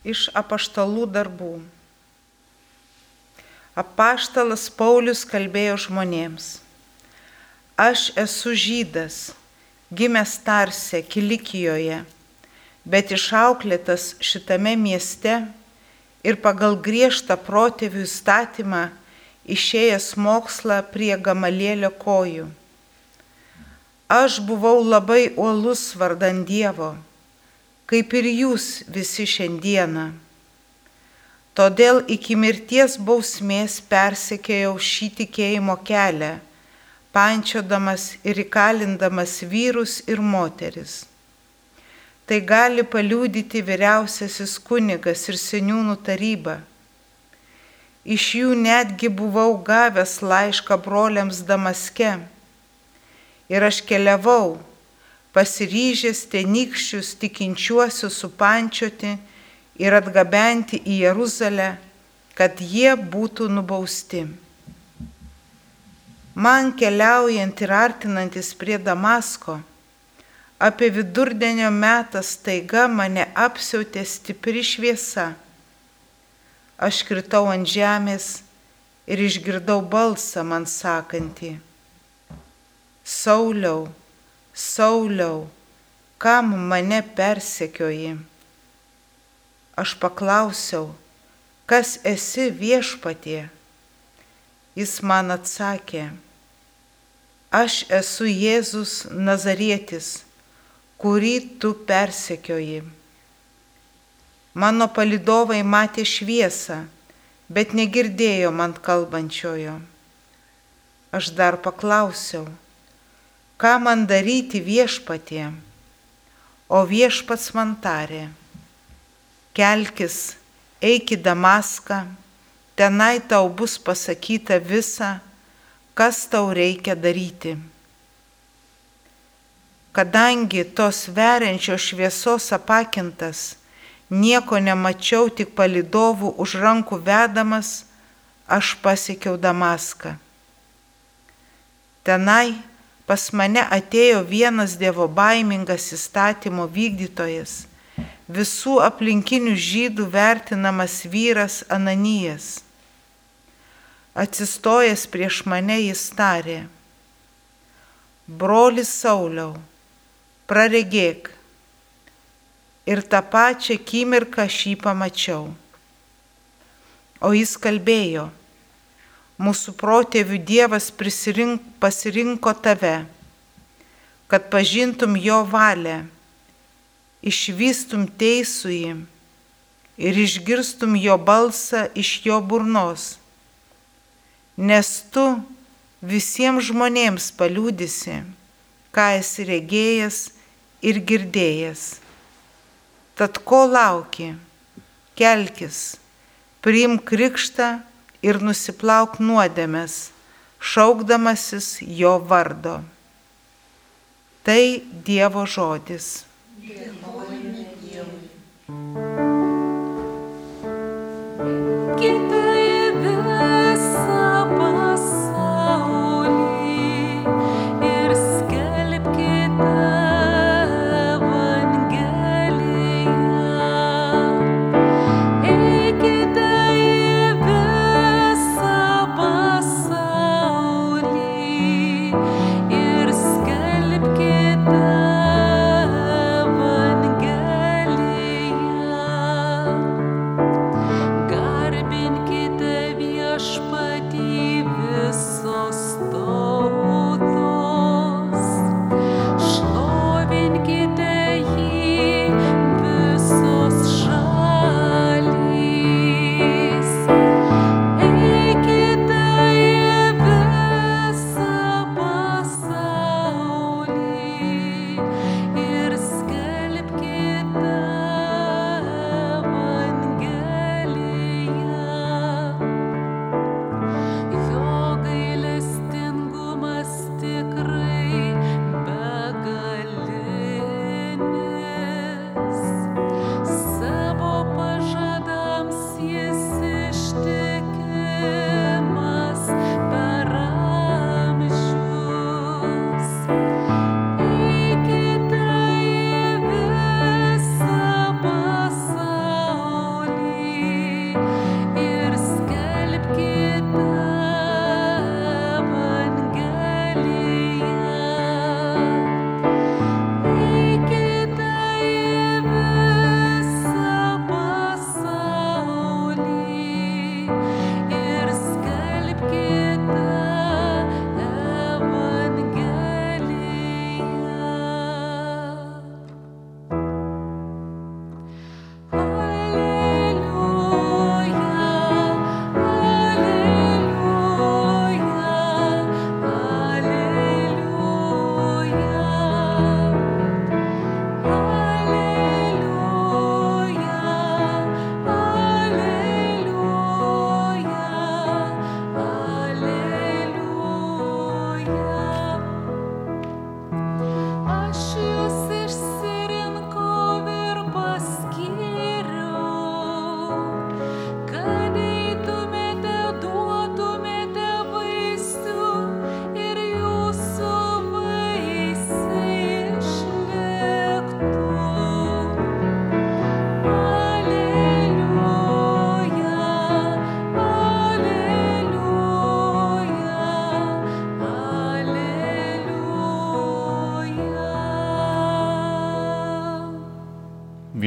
Iš apaštalų darbų. Apaštalas Paulius kalbėjo žmonėms. Aš esu žydas, gimęs Tarse, Kilikijoje, bet išauklėtas šitame mieste ir pagal griežtą protėvių įstatymą išėjęs mokslą prie gamalėlio kojų. Aš buvau labai uolus vardan Dievo, kaip ir jūs visi šiandieną. Todėl iki mirties bausmės persekėjau šį tikėjimo kelią, pančiodamas ir įkalindamas vyrus ir moteris. Tai gali paliūdyti vyriausiasis kunigas ir seniūnų taryba. Iš jų netgi buvau gavęs laišką broliams Damaske Ir aš keliavau, pasiryžęs tenykščius tikinčiuosius supančioti ir atgabenti į Jeruzalę, kad jie būtų nubausti. Man keliaujant ir artinantis prie Damasko, apie vidurdienio metą staiga mane apsiautė stipri šviesa. Aš kritau ant žemės ir išgirdau balsą man sakantį Sauliau, Sauliau, kam mane persekioji? Aš paklausiau, kas esi viešpatie? Jis man atsakė, aš esu Jėzus Nazarietis, kurį tu persekioji. Mano palidovai matė šviesą, bet negirdėjo man kalbančiojo. Aš dar paklausiau, ką man daryti viešpatie? O viešpats man tarė, kelkis, eik į Damaską, tenai tau bus pasakyta visa, kas tau reikia daryti. Kadangi tos veriančios šviesos apakintas, nieko nemačiau, tik palidovų už rankų vedamas, aš pasiekiau Damaską. Tenai pas mane atėjo vienas Dievo baimingas įstatymo vykdytojas, visų aplinkinių žydų vertinamas vyras Ananijas. Atsistojęs prieš mane jis tarė, brolis Sauliau, praregėk. Ir tą pačią akimirką aš jį pamačiau. O jis kalbėjo, mūsų protėvių Dievas pasirinko tave, kad pažintum jo valią, išvystum teisųjį ir išgirstum jo balsą iš jo burnos, nes tu visiems žmonėms paliūdisi, ką esi regėjęs ir girdėjęs. Tad ko lauki? Kelkis, priimk krikštą ir nusiplauk nuodėmės, šaukdamasis jo vardo. Tai Dievo žodis. Dėkojame Dievui. Kita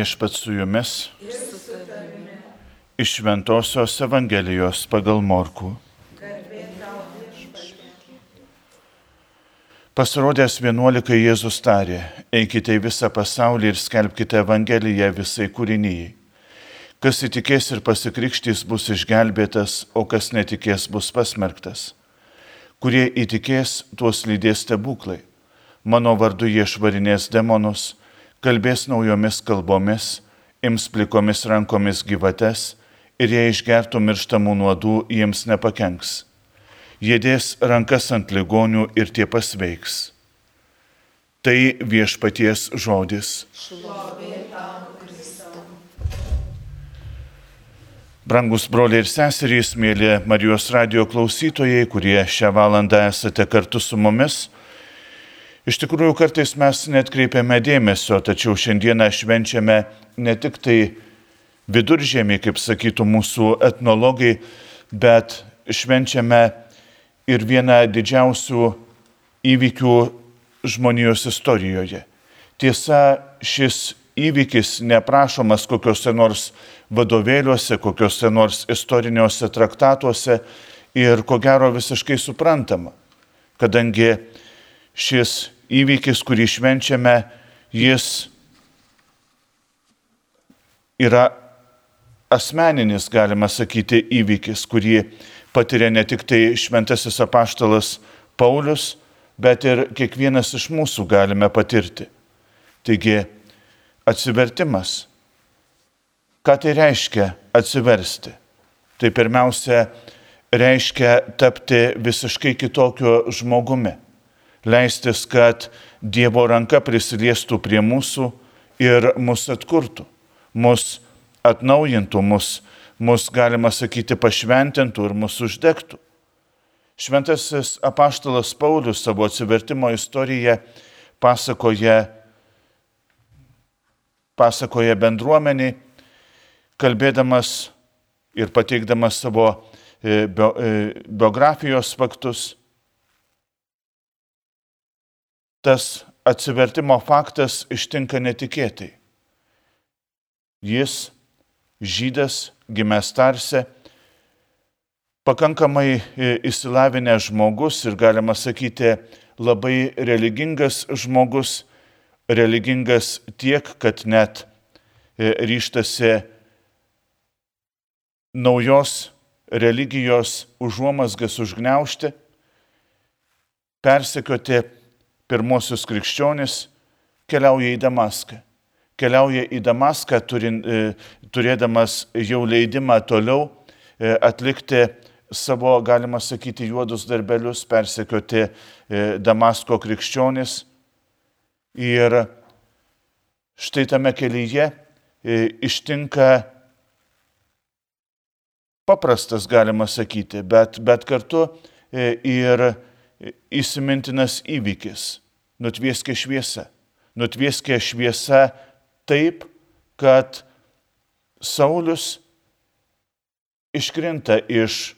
Viešpat su jumis. Iš Ventosios Evangelijos pagal Morkų. Pasirodęs vienuolikai Jėzus tarė, eikite į visą pasaulį ir skelbkite Evangeliją visai kūrinyjei. Kas įtikės ir pasikrikštys bus išgelbėtas, o kas netikės bus pasmerktas. Kurie įtikės, tuos lydės stebuklai. Mano vardu jie švarinės demonus kalbės naujomis kalbomis, ims plikomis rankomis gyvates ir jei išgertų mirštamų nuodų, jiems nepakenks. Jie dės rankas ant ligonių ir tie pasveiks. Tai viešpaties žodis. Brangus broliai ir seserys, mėly Marijos radio klausytojai, kurie šią valandą esate kartu su mumis, Iš tikrųjų, kartais mes net kreipiame dėmesio, tačiau šiandieną švenčiame ne tik tai viduržiemį, kaip sakytų mūsų etnologai, bet švenčiame ir vieną didžiausių įvykių žmonijos istorijoje. Tiesa, šis įvykis neprašomas kokiuose nors vadovėliuose, kokiuose nors istoriniuose traktatuose ir ko gero visiškai suprantama, kadangi šis įvykis, kurį švenčiame, jis yra asmeninis, galima sakyti, įvykis, kurį patiria ne tik tai šventasis apaštalas Paulius, bet ir kiekvienas iš mūsų galime patirti. Taigi, atsivertimas. Ką tai reiškia atsiversti? Tai pirmiausia, reiškia tapti visiškai kitokiu žmogumi leistis, kad Dievo ranka prisiliestų prie mūsų ir mus atkurtų, mus atnaujintų, mus, mus galima sakyti, pašventintų ir mus uždegtų. Šventasis apaštalas Paulius savo atsivertimo istoriją pasakoja, pasakoja bendruomeniai, kalbėdamas ir pateikdamas savo e, e, biografijos faktus tas atsivertimo faktas ištinka netikėtai. Jis, žydas, gimęs tarse, pakankamai įsilavinęs žmogus ir galima sakyti labai religingas žmogus, religingas tiek, kad net e, ryštasi naujos religijos užuomasgas užgneušti, persekioti pirmosius krikščionis keliauja į Damaską. Keliauja į Damaską, turin, e, turėdamas jau leidimą toliau e, atlikti savo, galima sakyti, juodus darbelius, persekioti e, Damasko krikščionis. Ir štai tame kelyje ištinka paprastas, galima sakyti, bet, bet kartu ir įsimintinas įvykis - nutvieskė šviesa. Nutvieskė šviesa taip, kad Saulis iškrinta iš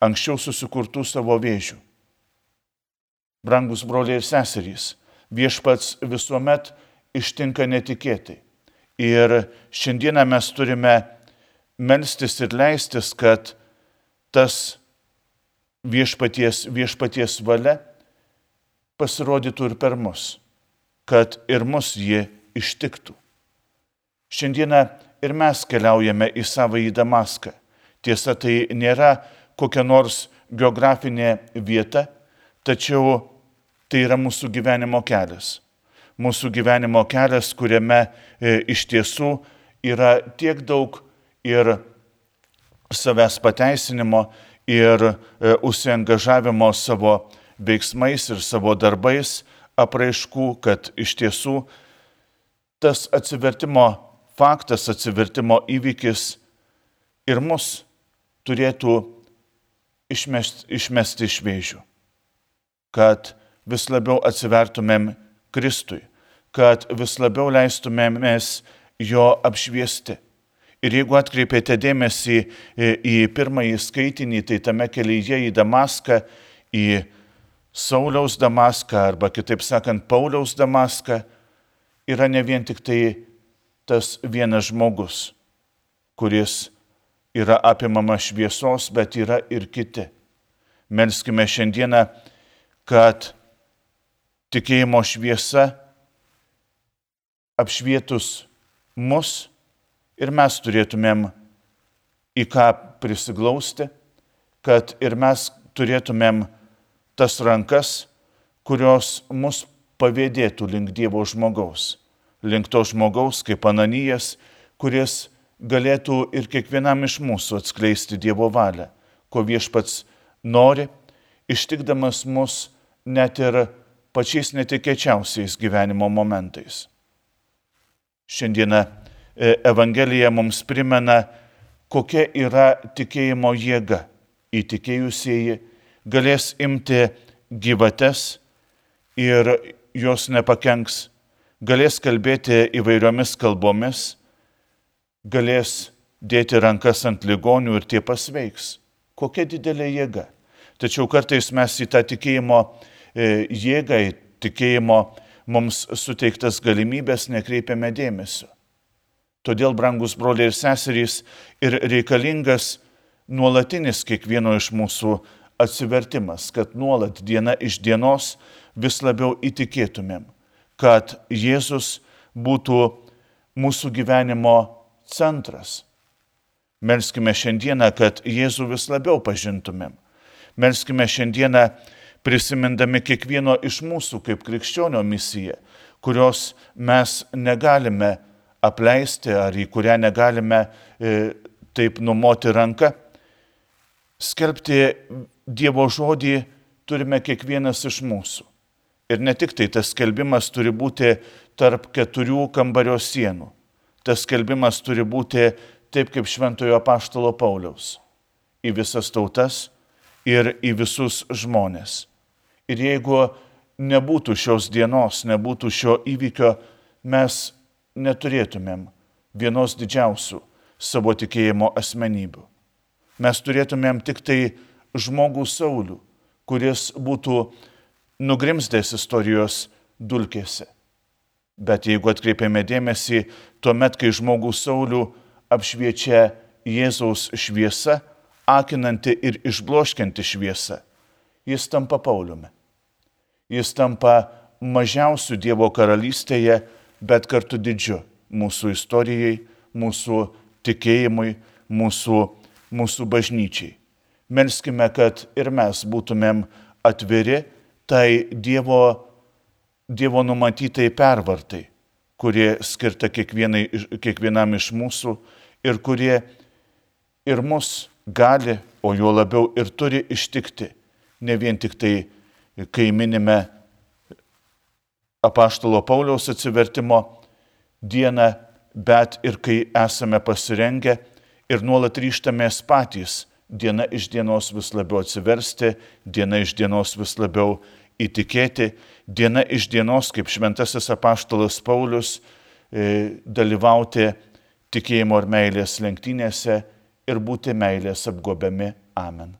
anksčiau susikurtų savo vėžių. Brangus broliai ir seserys, viešpats visuomet ištinka netikėtai. Ir šiandieną mes turime melstis ir leistis, kad tas viešpaties, viešpaties valia pasirodytų ir per mus, kad ir mus jie ištiktų. Šiandieną ir mes keliaujame į savo į Damaską. Tiesa, tai nėra kokia nors geografinė vieta, tačiau tai yra mūsų gyvenimo kelias. Mūsų gyvenimo kelias, kuriame e, iš tiesų yra tiek daug ir savęs pateisinimo, ir e, užsiengažavimo savo veiksmais ir savo darbais apraiškų, kad iš tiesų tas atsivertimo faktas, atsivertimo įvykis ir mus turėtų išmesti, išmesti iš vėžių, kad vis labiau atsivertumėm Kristui, kad vis labiau leistumėmės jo apšviesti Ir jeigu atkreipėte dėmesį į pirmąjį skaitinį, tai tame kelyje į Damaską, į Sauliaus Damaską arba kitaip sakant Pauliaus Damaską, yra ne vien tik tai tas vienas žmogus, kuris yra apimama šviesos, bet yra ir kiti. Melskime šiandieną, kad tikėjimo šviesa apšvietus mus ir mes turėtumėm į ką prisiglausti, kad ir mes turėtumėm tas rankas, kurios mus pavėdėtų link Dievo žmogaus, link to žmogaus kaip Ananijas, kuris galėtų ir kiekvienam iš mūsų atskleisti Dievo valią, ko viešpats nori, ištikdamas mus net ir pačiais netikėčiausiais gyvenimo momentais. Šiandieną Evangelija mums primena, kokia yra tikėjimo jėga. Įtikėjusieji galės imti gyvates ir jos nepakenks, galės kalbėti įvairiomis kalbomis, galės dėti rankas ant ligonių ir tie pasveiks. Kokia didelė jėga. Tačiau kartais mes į tą tikėjimo e, jėgą, į tikėjimo mums suteiktas galimybės nekreipiame dėmesio. Todėl, brangus broliai ir seserys, ir reikalingas nuolatinis kiekvieno iš mūsų atsivertimas, kad nuolat diena iš dienos vis labiau įtikėtumėm, kad Jėzus būtų mūsų gyvenimo centras. Melskime šiandieną, kad Jėzų vis labiau pažintumėm. Melskime šiandieną prisimindami kiekvieno iš mūsų kaip krikščionio misiją, kurios mes negalime apleisti ar į kurią negalime e, taip numoti ranką. Skelbti Dievo žodį turime kiekvienas iš mūsų. Ir ne tik tai tas skelbimas turi būti tarp keturių kambario sienų tas skelbimas turi būti taip kaip šventojo paštalo Pauliaus - į visas tautas ir į visus žmonės. Ir jeigu nebūtų šios dienos, nebūtų šio įvykio, mes neturėtumėm vienos didžiausių savo tikėjimo asmenybių. Mes turėtumėm tik tai žmogų Saulių, kuris būtų nugrimzdęs istorijos dulkėse Bet jeigu atkreipiame dėmesį, tuomet, kai žmogų Saulių apšviečia Jėzaus šviesa, akinanti ir išbloškianti šviesa, jis tampa Pauliumi. Jis tampa mažiausių Dievo karalystėje, bet kartu didžiu mūsų istorijai, mūsų tikėjimui, mūsų, mūsų bažnyčiai. Melskime, kad ir mes būtumėm atviri tai Dievo Dievo numatytai pervartai, kurie skirta kiekvienam iš mūsų ir kurie ir mus gali, o jo labiau ir turi ištikti. Ne vien tik tai, kai minime apaštalo Pauliaus atsivertimo dieną, bet ir kai esame pasirengę ir nuolat ryštamės patys diena iš dienos vis labiau atsiversti, diena iš dienos vis labiau įtikėti diena iš dienos, kaip šventasis apaštalas Paulius, e, dalyvauti tikėjimo ir meilės lenktynėse ir būti meilės apgobiami. Amen.